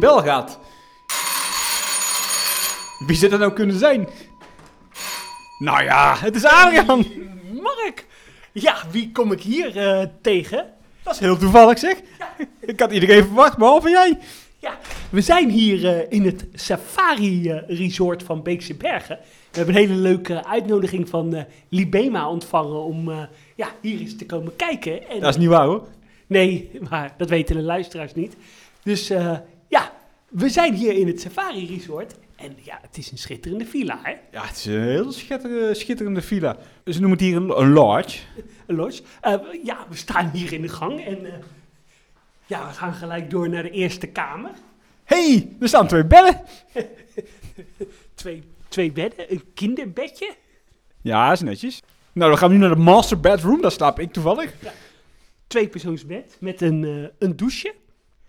de bel gaat. Wie zou dat nou kunnen zijn? Nou ja, het is Adriaan. Mark! Ja, wie kom ik hier eh, tegen? Dat is heel toevallig zeg. Ik had iedereen verwacht, behalve jij. Ja, we zijn hier eh, in het Safari eh, Resort van Beekse Bergen. We hebben een hele leuke uitnodiging van Libema ontvangen om ja, hier eens te komen kijken. En, Dat is niet waar hoor. Nee, maar dat weten de luisteraars niet. Dus we zijn hier in het Safari Resort. En ja, het is een schitterende villa, hè? Ja, het is een heel schitterende, schitterende villa. Ze noemen het hier een, een lodge. Een lodge. Eh, ja, we staan hier in de gang en eh, ja, we gaan gelijk door naar de eerste kamer. hey, er staan twee bedden. Twee, twee bedden, een kinderbedje. Ja, is netjes. Nou, dan gaan we nu naar de master bedroom. Daar slaap ik toevallig. Tweepersoonsbed met een, eh, een douche.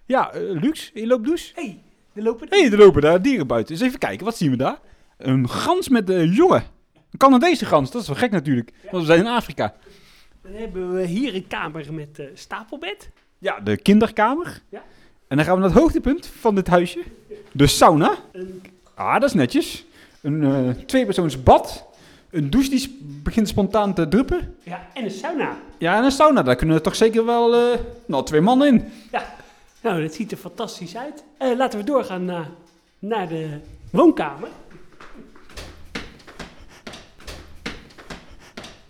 Ja, luxe, inloopdouche. Hey, er lopen hey, er lopen daar dieren buiten. Eens even kijken, wat zien we daar? Een gans met een jongen. Een Canadese gans, dat is wel gek natuurlijk. Want we zijn in Afrika. Dan hebben we hier een kamer met eh, stapelbed. Ja, de kinderkamer. Ja. En dan gaan we naar het hoogtepunt van dit huisje. De sauna. Een, Ah, dat is netjes. Een eh tweepersoons bad. Een douche die sp- begint spontaan te druppen. ja, en een sauna. Ja, en een sauna. Daar kunnen er toch zeker wel eh, nou, twee mannen in. Ja, nou, dat ziet er fantastisch uit. Eh, laten we doorgaan naar, naar de woonkamer.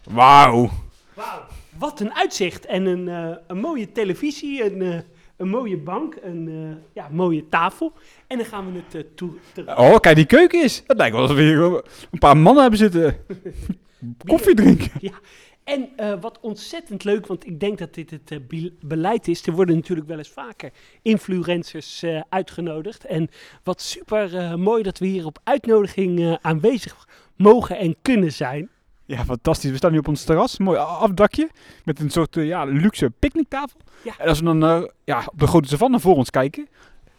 Wauw. Wauw, wat een uitzicht. En een, eh, een mooie televisie, een, eh, een mooie bank, een ja, mooie tafel. En dan gaan we het toe... Oh, kijk, die keuken is. Het lijkt wel alsof we hier een paar mannen hebben zitten koffie drinken. Ja, en eh, wat ontzettend leuk, want ik denk dat dit het eh, be- beleid is. Er worden natuurlijk wel eens vaker influencers eh, uitgenodigd. En wat super mooi dat we hier op uitnodiging aanwezig mogen en kunnen zijn. Ja, fantastisch. We staan nu op ons terras. Mooi afdakje. Met een soort ja, luxe picknicktafel. Ja. En als we dan ja, op de grote savanne voor ons kijken.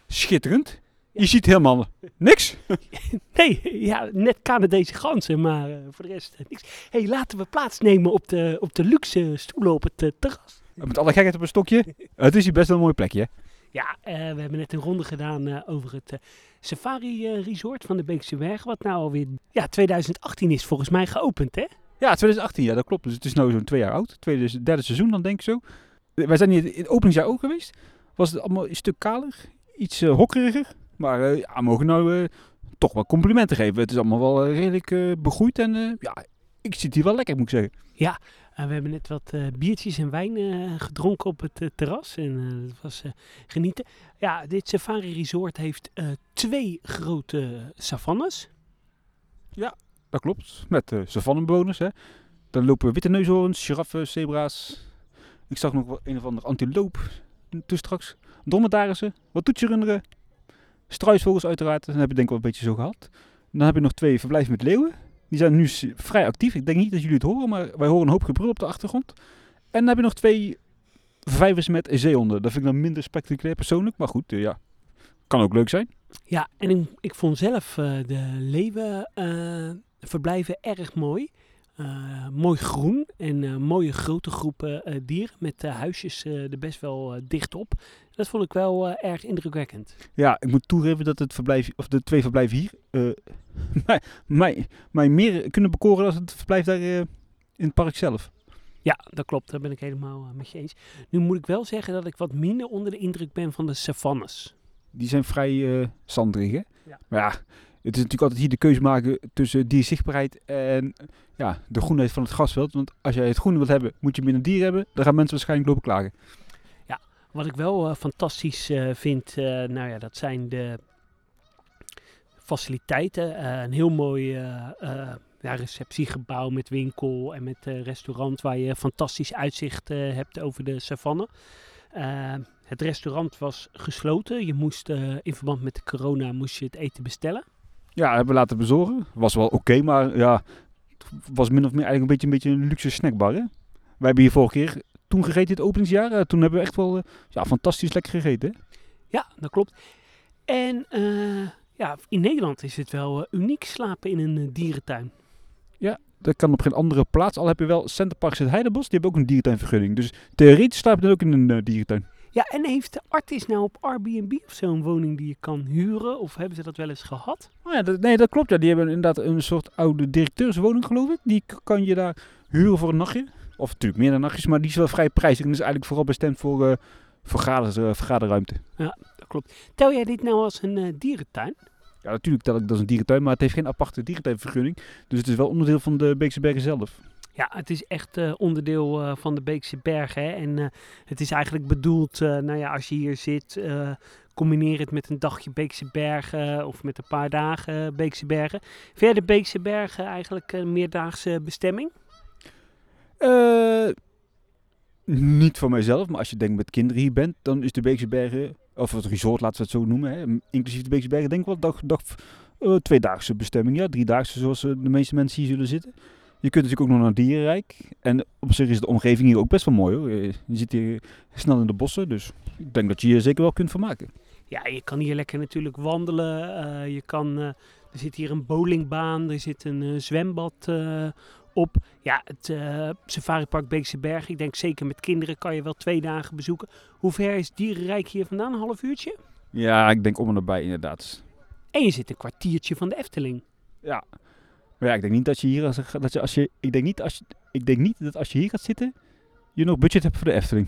Schitterend. Je ziet helemaal niks. Nee, ja, net Canadese ganzen, maar eh, voor de rest eh, niks. hey, laten we plaatsnemen op de, op de luxe stoelen op het eh, terras. Met alle gekheid op een stokje. Het is hier best wel een mooi plekje. hè? Ja, we hebben net een ronde gedaan over het Safari Resort van de Beekse Berg. Wat nou alweer, ja, 2018 is volgens mij geopend, hè? Ja, 2018, ja, dat klopt. Dus het is nu zo'n twee jaar oud. Tweede, derde seizoen dan, denk ik zo. Wij zijn hier in het openingsjaar ook geweest. Was het allemaal een stuk kaler. Iets hokkeriger. Maar eh, ja, we mogen nou eh, toch wel complimenten geven. Het is allemaal wel eh, redelijk begroeid. En ja, ik zit hier wel lekker, moet ik zeggen. En we hebben net wat biertjes en wijn gedronken op het terras. En dat was genieten. Ja, dit Safari Resort heeft twee grote savannes. Dat klopt. Met savannebewoners, hè. Dan lopen witte neushoorns, giraffen, zebra's. Ik zag nog wel een of ander antiloop toen straks. Dromedarissen, wat toetsenrunderen. Struisvogels uiteraard. Dan heb je denk ik wel een beetje zo gehad. Dan heb je nog twee verblijven met leeuwen. Die zijn nu vrij actief. Ik denk niet dat jullie het horen, maar wij horen een hoop gebrul op de achtergrond. En dan heb je nog twee vijvers met zeehonden. Dat vind ik dan minder spectaculair persoonlijk. Maar goed, eh, ja. Kan ook leuk zijn. Ja, en ik, ik vond zelf eh, de leeuwenverblijven erg mooi. Eh, mooi groen en eh, mooie grote groepen eh, dieren met huisjes er best wel dicht op. Dat vond ik wel erg indrukwekkend. Ja, ik moet toegeven dat het verblijf, of de twee verblijven hier, mij, mij, mij meer kunnen bekoren dan het verblijf daar in het park zelf. Ja, dat klopt. Daar ben ik helemaal met je eens. Nu moet ik wel zeggen dat ik wat minder onder de indruk ben van de savannes. Die zijn vrij zanderig, hè? Ja. Maar ja, het is natuurlijk altijd hier de keuze maken tussen dierzichtbaarheid en ja, de groenheid van het grasveld. Want als jij het groen wilt hebben, moet je minder dieren hebben. Dan gaan mensen waarschijnlijk lopen klagen. Wat ik wel eh, fantastisch eh, vind, eh, nou ja, dat zijn de faciliteiten. Een heel mooi ja, receptiegebouw met winkel en met restaurant waar je fantastisch uitzicht hebt over de savanne. Het restaurant was gesloten. Je moest in verband met de corona moest je het eten bestellen. Ja, hebben we laten bezorgen. Was wel oké, maar ja, het was min of meer eigenlijk een beetje een, beetje een luxe snackbar, hè? Wij hebben hier vorige keer toen gegeten, het openingsjaar. eh, toen hebben we echt wel eh, ja, fantastisch lekker gegeten, hè? Ja, dat klopt. En eh, ja, in Nederland is het wel uniek slapen in een dierentuin. Dat kan op geen andere plaats. Al heb je wel Centerparks het Heidebos. Die hebben ook een dierentuinvergunning. Dus theoretisch slaap je dan ook in een dierentuin. Ja, en heeft de artis nou op Airbnb of zo een woning die je kan huren? Of hebben ze dat wel eens gehad? Oh ja, dat, nee, dat klopt. Ja. Die hebben inderdaad een soort oude directeurswoning, geloof ik. Die kan je daar huren voor een nachtje. Of natuurlijk meer dan nachtjes, maar die is wel vrij prijzig. En is eigenlijk vooral bestemd voor uh, vergader, uh, vergaderruimte. Ja, dat klopt. Tel jij dit nou als een uh, dierentuin? Ja, natuurlijk tel ik dat als een dierentuin, maar het heeft geen aparte dierentuinvergunning. Dus het is wel onderdeel van de Beekse Bergen zelf. Ja, het is echt uh, onderdeel uh, van de Beekse Bergen. Hè? En uh, het is eigenlijk bedoeld, nou ja, als je hier zit, combineer het met een dagje Beekse Bergen of met een paar dagen Beekse Bergen. Verder Beekse Bergen eigenlijk een meerdaagse bestemming? Eh, niet voor mijzelf, maar als je denkt met kinderen hier bent, dan is de Beekse Bergen, of het resort, laten we het zo noemen, hè, inclusief de Beekse Bergen, denk ik wel dag, dag tweedaagse bestemming. Ja, driedaagse zoals de meeste mensen hier zullen zitten. Je kunt natuurlijk ook nog naar Dierenrijk. En op zich is de omgeving hier ook best wel mooi hoor. Je zit hier snel in de bossen, dus ik denk dat je je zeker wel kunt vermaken. Ja, je kan hier lekker natuurlijk wandelen. Uh, je kan, uh, er zit hier een bowlingbaan, er zit een uh, zwembad op. Ja, het uh, Safaripark Beekse Berg. Ik denk zeker met kinderen kan je wel twee dagen bezoeken. Hoe ver is Dierenrijk hier vandaan? Een half uurtje? Ja, ik denk om en nabij inderdaad. En je zit een kwartiertje van de Efteling. Ja. Maar ja, ik denk niet dat je hier als, dat je, als je ik denk niet als je, ik denk niet dat als je hier gaat zitten je nog budget hebt voor de Efteling.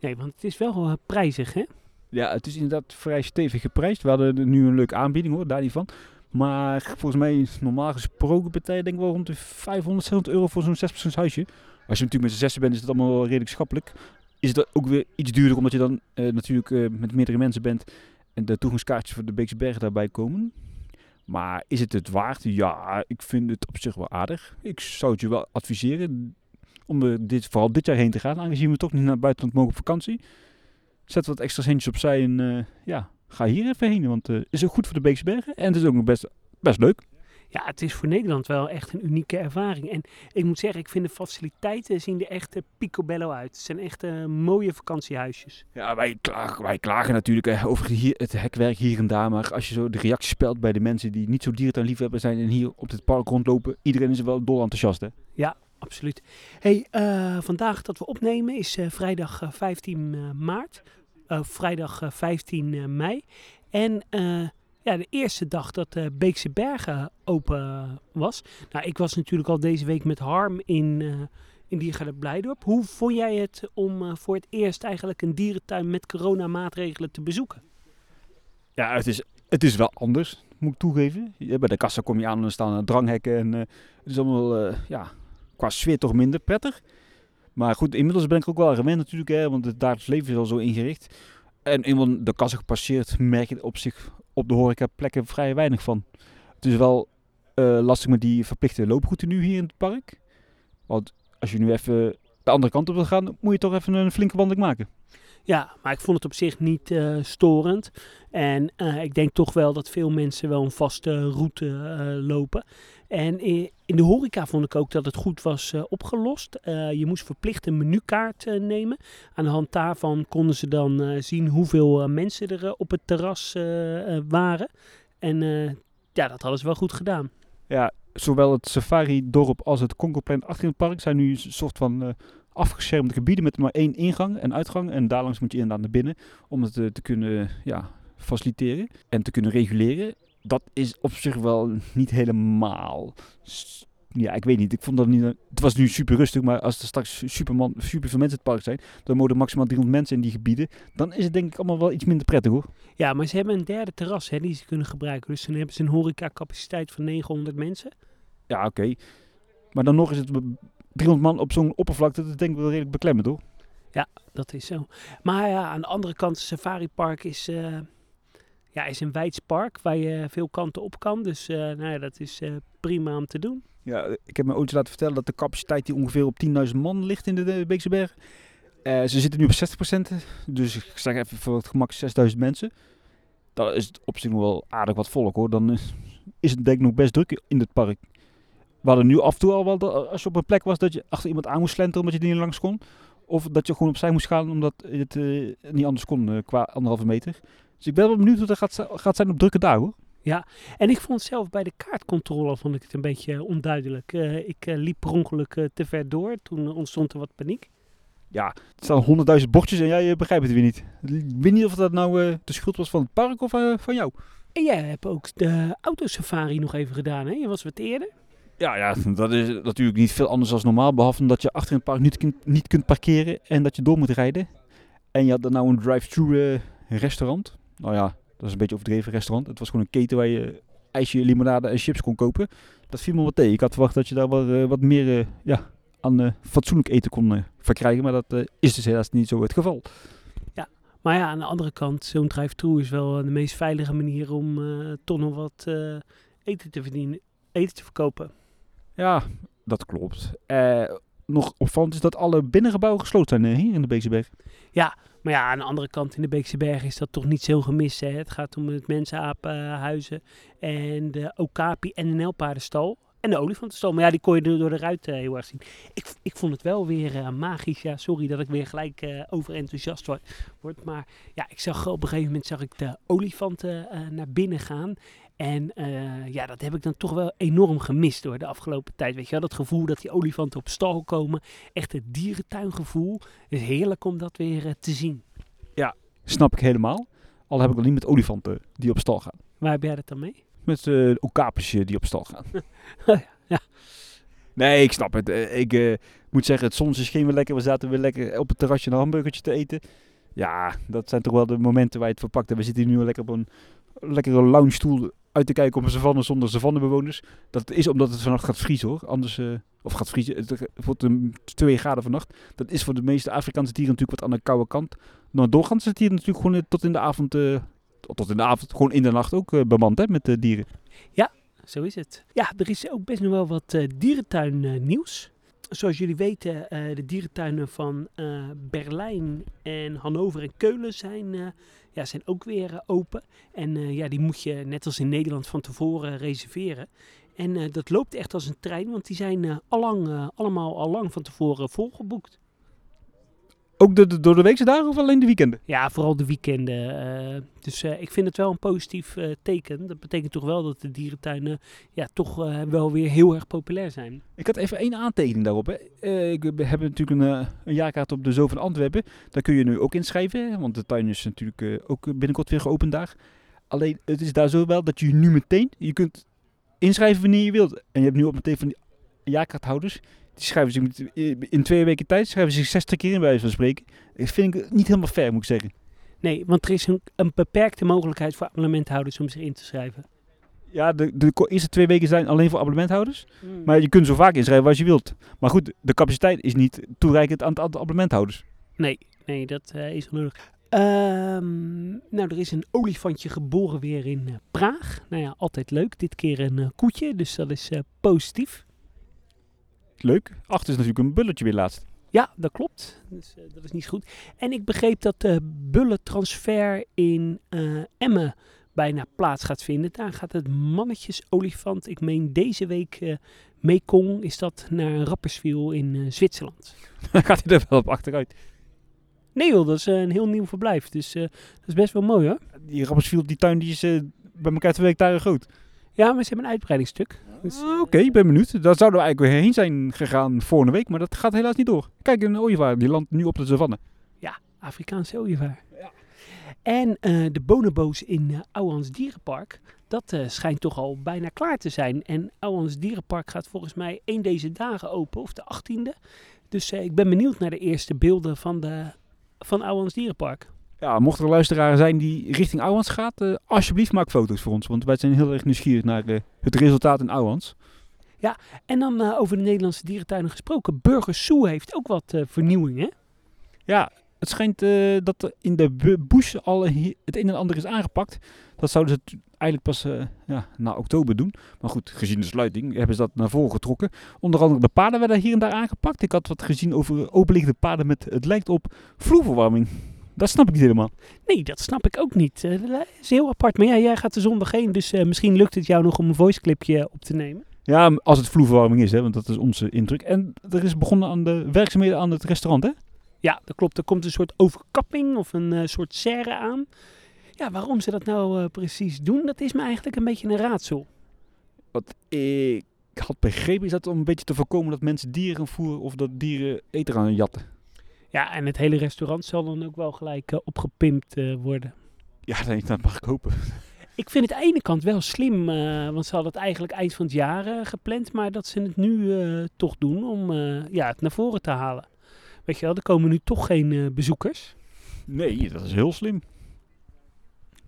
Nee, want het is wel uh, prijzig, hè? Ja, het is inderdaad vrij stevig geprijsd. We hadden nu een leuke aanbieding hoor, daar niet van. Maar volgens mij normaal gesproken betaal denk ik wel rond de 500, 600 euro voor zo'n 6 huisje. Als je natuurlijk met z'n zessen bent, is het allemaal wel redelijk schappelijk. Is het ook weer iets duurder, omdat je dan uh, natuurlijk uh, met meerdere mensen bent en de toegangskaartjes voor de Beekse Bergen daarbij komen. Maar is het het waard? Ja, ik vind het op zich wel aardig. Ik zou het je wel adviseren om dit, vooral dit jaar heen te gaan, aangezien we toch niet naar het buitenland mogen op vakantie. Zet wat extra centjes opzij en uh, ja, ga hier even heen. Want het uh, is ook goed voor de Beekse Bergen. En het is ook nog best, best leuk. Ja, het is voor Nederland wel echt een unieke ervaring. En ik moet zeggen, ik vind de faciliteiten zien er echt uh, picobello uit. Het zijn echt uh, mooie vakantiehuisjes. Ja, wij klagen, wij klagen natuurlijk uh, over hier, het hekwerk hier en daar. Maar als je zo de reacties spelt bij de mensen die niet zo dierentuinliefhebber zijn... en hier op het park rondlopen, iedereen is wel dol enthousiast, hè? Ja, absoluut. Hey, vandaag dat we opnemen is vrijdag 15 maart. vrijdag 15 mei. En ja, de eerste dag dat de Beekse Bergen open was. Nou, ik was natuurlijk al deze week met Harm in, uh, in Diergaarde Blijdorp. Hoe vond jij het om uh, voor het eerst eigenlijk een dierentuin met coronamaatregelen te bezoeken? Ja, het is, het is wel anders, moet ik toegeven. Bij de kassa kom je aan en er staan dranghekken. En uh, het is allemaal, ja, qua sfeer toch minder prettig. Maar goed, inmiddels ben ik ook wel gewend natuurlijk, hè, want het dagelijks leven is al zo ingericht. En eenmaal de kassa gepasseerd, merk je op zich op de horecaplekken vrij weinig van. Het is wel uh, lastig met die verplichte looproute nu hier in het park. Want als je nu even de andere kant op wil gaan, moet je toch even een flinke wandeling maken. Ja, maar ik vond het op zich niet uh, storend. En uh, ik denk toch wel dat veel mensen wel een vaste route uh, lopen. En in de horeca vond ik ook dat het goed was opgelost. je moest verplicht een menukaart nemen. Aan de hand daarvan konden ze dan zien hoeveel mensen er op het terras waren. En ja, dat hadden ze wel goed gedaan. Ja, zowel het safari-dorp als het Concorplein achter het park zijn nu een soort van afgeschermde gebieden met maar één ingang en uitgang. En daarlangs moet je inderdaad naar binnen om het uh, te kunnen ja, faciliteren en te kunnen reguleren. Dat is op zich wel niet helemaal. Ja, ik weet niet. Ik vond dat niet. Het was nu super rustig, maar als er straks superman, super veel mensen in het park zijn, dan mogen maximaal 300 mensen in die gebieden. Dan is het denk ik allemaal wel iets minder prettig hoor. Ja, maar ze hebben een derde terras hè, die ze kunnen gebruiken. Dus dan hebben ze een horecacapaciteit van 900 mensen. Ja, oké. Okay. Maar dan nog is het 300 man op zo'n oppervlakte, dat denk ik wel redelijk beklemmend, hoor. Ja, dat is zo. Maar ja, aan de andere kant, Safari Park is, uh, ja, is een wijds park waar je veel kanten op kan. Dus uh, nou ja, dat is uh, prima om te doen. Ja, ik heb me ooit laten vertellen dat de capaciteit die ongeveer op 10.000 man ligt in de, de Beekse Berg. ze zitten nu op 60%, dus ik zeg even voor het gemak 6.000 mensen. Dat is op zich wel aardig wat volk hoor. Dan is het denk ik nog best druk in het park. We hadden nu af en toe al wel, dat als je op een plek was, dat je achter iemand aan moest slenteren omdat je er niet langs kon. Of dat je gewoon opzij moest gaan omdat het uh, niet anders kon uh, qua anderhalve meter. Dus ik ben wel benieuwd hoe dat gaat, gaat zijn op drukke dagen hoor. Ja, en ik vond zelf bij de kaartcontrole vond ik het een beetje onduidelijk. Uh, ik liep per ongeluk te ver door, toen ontstond er wat paniek. Ja, er staan honderdduizend bordjes en jij eh, begrijpt het weer niet. Ik weet niet of dat nou eh, de schuld was van het park of eh, van jou. En jij hebt ook de autosafari nog even gedaan, hè? Je was wat eerder. Ja, ja, dat is natuurlijk niet veel anders dan normaal. Behalve dat je achter in het park niet, kunt- niet kunt parkeren en dat je door moet rijden. En je had dan nou een drive-thru eh, restaurant. Nou ja, dat is een beetje overdreven restaurant. Het was gewoon een keten waar je ijsje, limonade en chips kon kopen. Dat viel me wat tegen. Ik had verwacht dat je daar wat, eh, wat meer eh, ja, aan fatsoenlijk eten kon verkrijgen. Maar dat is dus helaas niet zo het geval. Maar ja, aan de andere kant, zo'n drive-thru is wel de meest veilige manier om eh, toch nog wat eh, eten te verdienen, eten te verkopen. Ja, dat klopt. Eh, nog opvallend is dat alle binnengebouwen gesloten zijn eh, hier in de Beekseberg. Maar ja, aan de andere kant in de Beekse Bergen is dat toch niet zo gemist. Hè? Het gaat om het mensenapenhuizen en de Okapi en de Nelpaardenstal. En de olifantenstal. Maar ja, die kon je door de ruit eh, heel erg zien. Ik, ik vond het wel weer magisch. Ja, sorry dat ik weer gelijk eh, overenthousiast word. Maar ja, ik zag op een gegeven moment zag ik de olifanten naar binnen gaan. En eh, ja, dat heb ik dan toch wel enorm gemist door de afgelopen tijd. Weet je wel, dat gevoel dat die olifanten op stal komen. Echt het dierentuingevoel. Het is heerlijk om dat weer eh, te zien. Snap ik helemaal. Al heb ik al niet met olifanten die op stal gaan. Waar heb jij dat dan mee? Met uh, okapers die op stal gaan. Ja. Nee, ik snap het. Ik moet zeggen, het zonnetje scheen weer lekker. We zaten weer lekker op het terrasje een hamburgertje te eten. Ja, dat zijn toch wel de momenten waar je het verpakt. En we zitten hier nu lekker op een lekkere lounge stoel uit te kijken op een savanne zonder savannebewoners. Dat is omdat het vannacht gaat vriezen hoor. Anders, eh, of gaat vriezen, het wordt een 2 graden vannacht. Dat is voor de meeste Afrikaanse dieren natuurlijk wat aan de koude kant. Nou, doorgaans het hier natuurlijk gewoon eh, tot in de avond, eh, tot in de avond, gewoon in de nacht ook bemand hè, met de dieren. Zo is het. Ja, er is ook best nog wel wat dierentuin nieuws. Zoals jullie weten, eh, de dierentuinen van eh, Berlijn en Hannover en Keulen zijn, eh, ja, zijn ook weer open. En ja, die moet je net als in Nederland van tevoren reserveren. En dat loopt echt als een trein, want die zijn allang, allemaal al lang van tevoren volgeboekt. Ook de, de- door de weekse dagen of alleen de weekenden? Ja, vooral de weekenden. eh, dus eh, ik vind het wel een positief eh, teken. Dat betekent toch wel dat de dierentuinen ja, toch eh, wel weer heel erg populair zijn. Ik had even één aantekening daarop. Hè. Eh, ik, we hebben natuurlijk een, een jaarkaart op de Zoo van Antwerpen. Daar kun je nu ook inschrijven, hè, want de tuin is natuurlijk eh, ook binnenkort weer geopend daar. Alleen, het is daar zo wel dat je nu meteen, je kunt inschrijven wanneer je wilt. En je hebt nu ook meteen van die jaarkaarthouders, die schrijven zich in twee weken tijd, schrijven zich 60 keer in bij wijze van spreken. Dat vind ik niet helemaal fair, moet ik zeggen. Nee, want er is een, een beperkte mogelijkheid voor abonnementhouders om zich in te schrijven. Ja, de, eerste twee weken zijn alleen voor abonnementhouders. Maar je kunt zo vaak inschrijven als je wilt. Maar goed, de capaciteit is niet toereikend aan het aantal abonnementhouders. Nee, nee, dat eh, is onnodig. Ehm, nou, er is een olifantje geboren weer in eh, Praag. Nou ja, altijd leuk. Dit keer een eh, koetje, dus dat is positief. Leuk. Achter is natuurlijk een bulletje weer laatst. Ja, dat klopt. Dus, eh, dat is niet goed. En ik begreep dat de bullentransfer in eh Emmen bijna plaats gaat vinden. Daar gaat het mannetjesolifant, ik meen deze week eh Mekong, is dat naar Rapperswil in Zwitserland. Dan gaat hij er wel op achteruit. Nee joh, dat is een heel nieuw verblijf. Dus dat is best wel mooi hoor. Die Rapperswil, die tuin, die is bij elkaar twee hectare groot. Ja, maar ze hebben een uitbreidingsstuk. Dus, Ah, Oké, ik ben benieuwd. Daar zouden we eigenlijk weer heen zijn gegaan vorige week, maar dat gaat helaas niet door. Kijk, een ooievaar, die landt nu op de savanne. Afrikaanse ooievaar. En eh, de bonobo's in uh, Ouwans Dierenpark, dat eh, schijnt toch al bijna klaar te zijn. En Ouwans Dierenpark gaat volgens mij één deze dagen open, of de 18e. Dus eh, ik ben benieuwd naar de eerste beelden van, de, van Ouwans Dierenpark. Ja, mocht er een luisteraar zijn die richting Ouwans gaat, eh, alsjeblieft maak foto's voor ons. Want wij zijn heel erg nieuwsgierig naar eh, het resultaat in Ouwans. En dan eh, over de Nederlandse dierentuinen gesproken. Burger Soe heeft ook wat vernieuwing, hè? Ja, het schijnt dat er in de bu- bush al he- het een en ander is aangepakt. Dat zouden ze eigenlijk pas ja, na oktober doen. Maar goed, gezien de sluiting hebben ze dat naar voren getrokken. Onder andere de paden werden hier en daar aangepakt. Ik had wat gezien over openliggende paden met het lijkt op vloerverwarming. Dat snap ik niet helemaal. Nee, dat snap ik ook niet. Eh, dat is heel apart. Maar ja, jij gaat de zondag heen, dus eh, misschien lukt het jou nog om een voiceclipje op te nemen. Ja, als het vloerverwarming is, hè, want dat is onze indruk. En er is begonnen aan de werkzaamheden aan het restaurant, hè? Ja, dat klopt. Er komt een soort overkapping of een eh, soort serre aan. Ja, waarom ze dat nou precies doen, dat is me eigenlijk een beetje een raadsel. Wat ik had begrepen is dat om een beetje te voorkomen dat mensen dieren voeren of dat dieren eten gaan jatten. Ja, en het hele restaurant zal dan ook wel gelijk eh, opgepimpt eh, worden. Ja, nee, dat mag ik hopen. Ik vind het aan de ene kant wel slim, eh, want ze hadden het eigenlijk eind van het jaar gepland, maar dat ze het nu toch doen om ja, het naar voren te halen. Weet je wel, er komen nu toch geen bezoekers. Nee, dat is heel slim.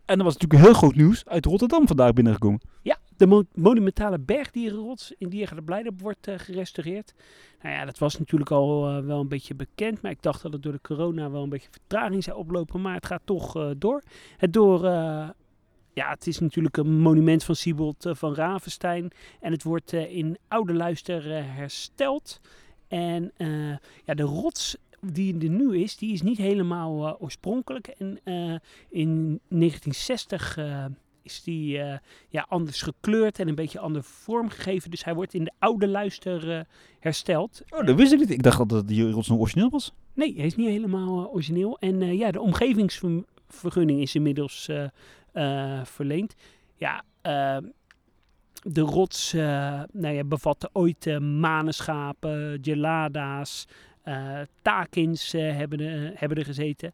En er was natuurlijk heel groot nieuws uit Rotterdam vandaag binnengekomen. Ja, de mo- monumentale bergdierenrots in Diergaarde Blijdorp wordt eh, gerestaureerd. Nou ja, dat was natuurlijk al eh, wel een beetje bekend, maar ik dacht dat het door de corona wel een beetje vertraging zou oplopen, maar het gaat toch eh, door. Het door... ja, het is natuurlijk een monument van Siebold van Ravenstein. En het wordt in oude luister hersteld. En ja, de rots die er nu is, die is niet helemaal oorspronkelijk. En in 1960 eh, is die eh, ja, anders gekleurd en een beetje andere vorm gegeven. Dus hij wordt in de oude luister eh, hersteld. Oh, dat wist ik niet. Ik dacht dat die rots nog origineel was. Nee, hij is niet helemaal eh, origineel. En ja, de omgevingsvergunning is inmiddels verleend. Ja, eh, de rots nou ja, bevatte ooit manenschapen, gelada's, eh takins hebben, er- hebben er gezeten.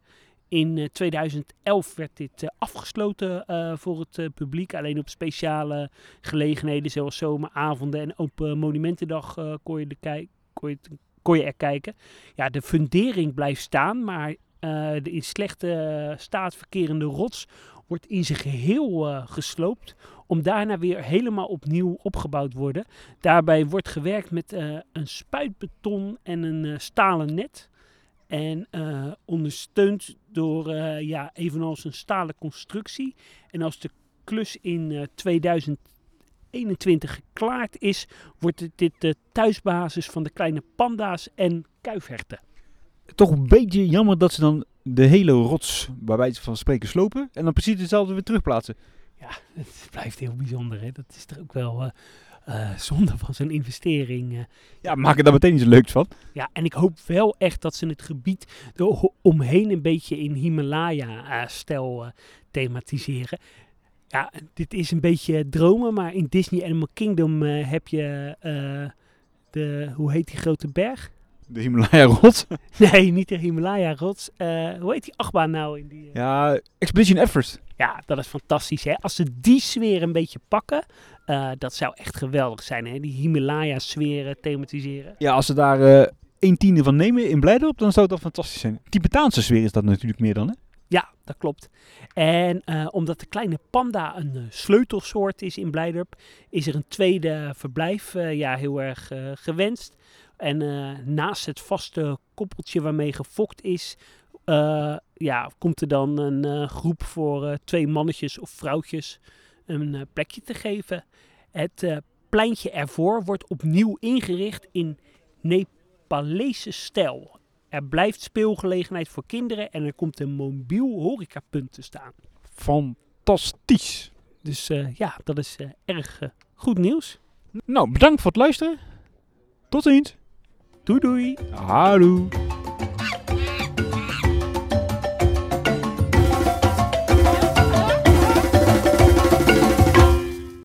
In eh, 2011 werd dit eh, afgesloten eh, voor het eh, publiek. Alleen op speciale gelegenheden zoals zomeravonden en open monumentendag eh, kon, je kon, je er kijken. Ja, de fundering blijft staan, maar eh, de in slechte eh, staat verkerende rots wordt in zijn geheel eh, gesloopt. Om daarna weer helemaal opnieuw opgebouwd te worden. Daarbij wordt gewerkt met eh, een spuitbeton en een eh, stalen net. En eh, ondersteund door eh, ja, evenals een stalen constructie. En als de klus in eh, 2021 geklaard is, wordt het dit de thuisbasis van de kleine panda's en kuifherten. Toch een beetje jammer dat ze dan de hele rots, bij wijze van spreken, slopen. En dan precies hetzelfde weer terugplaatsen. Ja, het blijft heel bijzonder. Hè? Dat is toch ook wel eh, eh, zonde van zo'n investering. eh. Ja, maak er daar meteen iets leuks van. Ja, en ik hoop wel echt dat ze het gebied er omheen een beetje in Himalaya-stijl eh, thematiseren. Ja, dit is een beetje dromen, maar in Disney Animal Kingdom eh, heb je eh, de, hoe heet die grote berg? De Himalaya-rots. Nee, niet de Himalaya-rots. Eh, hoe heet die achtbaan nou? In die, eh? Ja, Expedition Everest. Ja, dat is fantastisch. Hè? Als ze die sfeer een beetje pakken, eh, dat zou echt geweldig zijn. Hè? Die Himalaya-sfeer thematiseren. Ja, als ze daar een tiende van nemen in Blijdorp, dan zou dat fantastisch zijn. Tibetaanse sfeer is dat natuurlijk meer dan, hè? Ja, dat klopt. En omdat de kleine panda een sleutelsoort is in Blijdorp, is er een tweede verblijf ja, heel erg gewenst. En eh, naast het vaste koppeltje waarmee gefokt is, eh, ja, komt er dan een eh, groep voor twee mannetjes of vrouwtjes een plekje te geven. Het pleintje ervoor wordt opnieuw ingericht in Nepalese stijl. Er blijft speelgelegenheid voor kinderen en er komt een mobiel horecapunt te staan. Fantastisch. Dus ja, dat is erg goed nieuws. Nou, bedankt voor het luisteren. Tot ziens. Doei doei! Hallo.